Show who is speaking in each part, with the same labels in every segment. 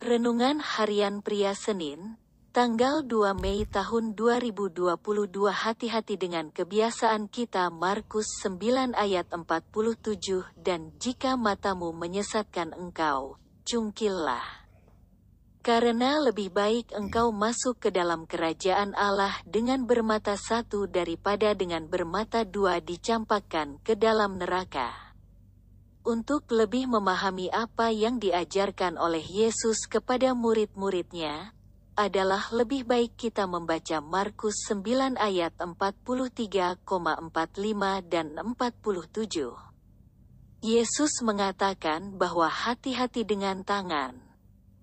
Speaker 1: Renungan Harian Pria Senin, tanggal 2 Mei tahun 2022 Hati-hati dengan kebiasaan kita Markus 9 ayat 47 Dan jika matamu menyesatkan engkau, cungkillah. Karena lebih baik engkau masuk ke dalam kerajaan Allah dengan bermata satu daripada dengan bermata dua dicampakkan ke dalam neraka. Untuk lebih memahami apa yang diajarkan oleh Yesus kepada murid-muridnya, adalah lebih baik kita membaca Markus 9 ayat 43,45 dan 47. Yesus mengatakan bahwa hati-hati dengan tangan,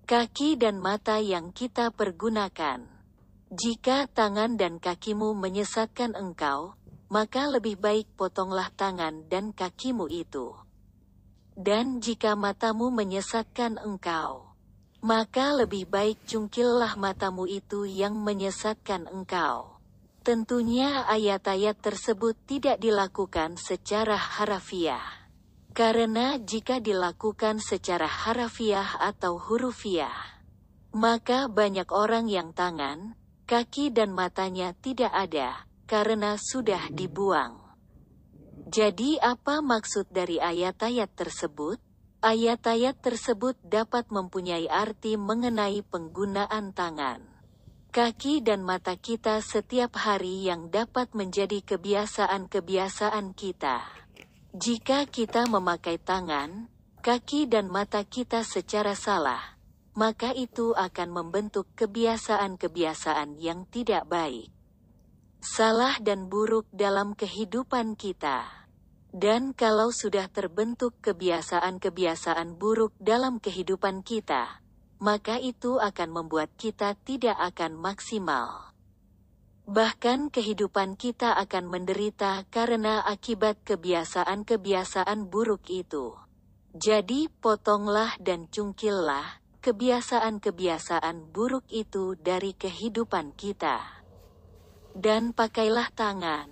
Speaker 1: kaki dan mata yang kita pergunakan. Jika tangan dan kakimu menyesatkan engkau, maka lebih baik potonglah tangan dan kakimu itu. Dan jika matamu menyesatkan engkau, maka lebih baik cungkillah matamu itu yang menyesatkan engkau. Tentunya ayat-ayat tersebut tidak dilakukan secara harafiah. Karena jika dilakukan secara harafiah atau hurufiah, maka banyak orang yang tangan, kaki dan matanya tidak ada, karena sudah dibuang. Jadi apa maksud dari ayat-ayat tersebut? Ayat-ayat tersebut dapat mempunyai arti mengenai penggunaan tangan, kaki dan mata kita setiap hari yang dapat menjadi kebiasaan-kebiasaan kita. Jika kita memakai tangan, kaki dan mata kita secara salah, maka itu akan membentuk kebiasaan-kebiasaan yang tidak baik salah dan buruk dalam kehidupan kita. Dan kalau sudah terbentuk kebiasaan-kebiasaan buruk dalam kehidupan kita, maka itu akan membuat kita tidak akan maksimal. Bahkan kehidupan kita akan menderita karena akibat kebiasaan-kebiasaan buruk itu. Jadi potonglah dan cungkillah kebiasaan-kebiasaan buruk itu dari kehidupan kita. Dan pakailah tangan,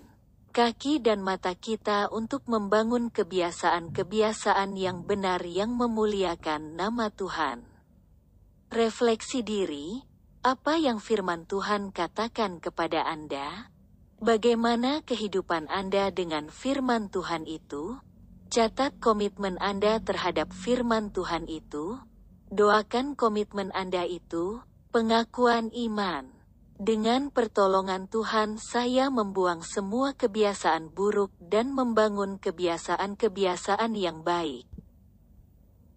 Speaker 1: kaki dan mata kita untuk membangun kebiasaan-kebiasaan yang benar yang memuliakan nama Tuhan. Refleksi diri, apa yang firman Tuhan katakan kepada Anda? Bagaimana kehidupan Anda dengan firman Tuhan itu? Catat komitmen Anda terhadap firman Tuhan itu. Doakan komitmen Anda itu, pengakuan iman. Dengan pertolongan Tuhan saya membuang semua kebiasaan buruk dan membangun kebiasaan-kebiasaan yang baik.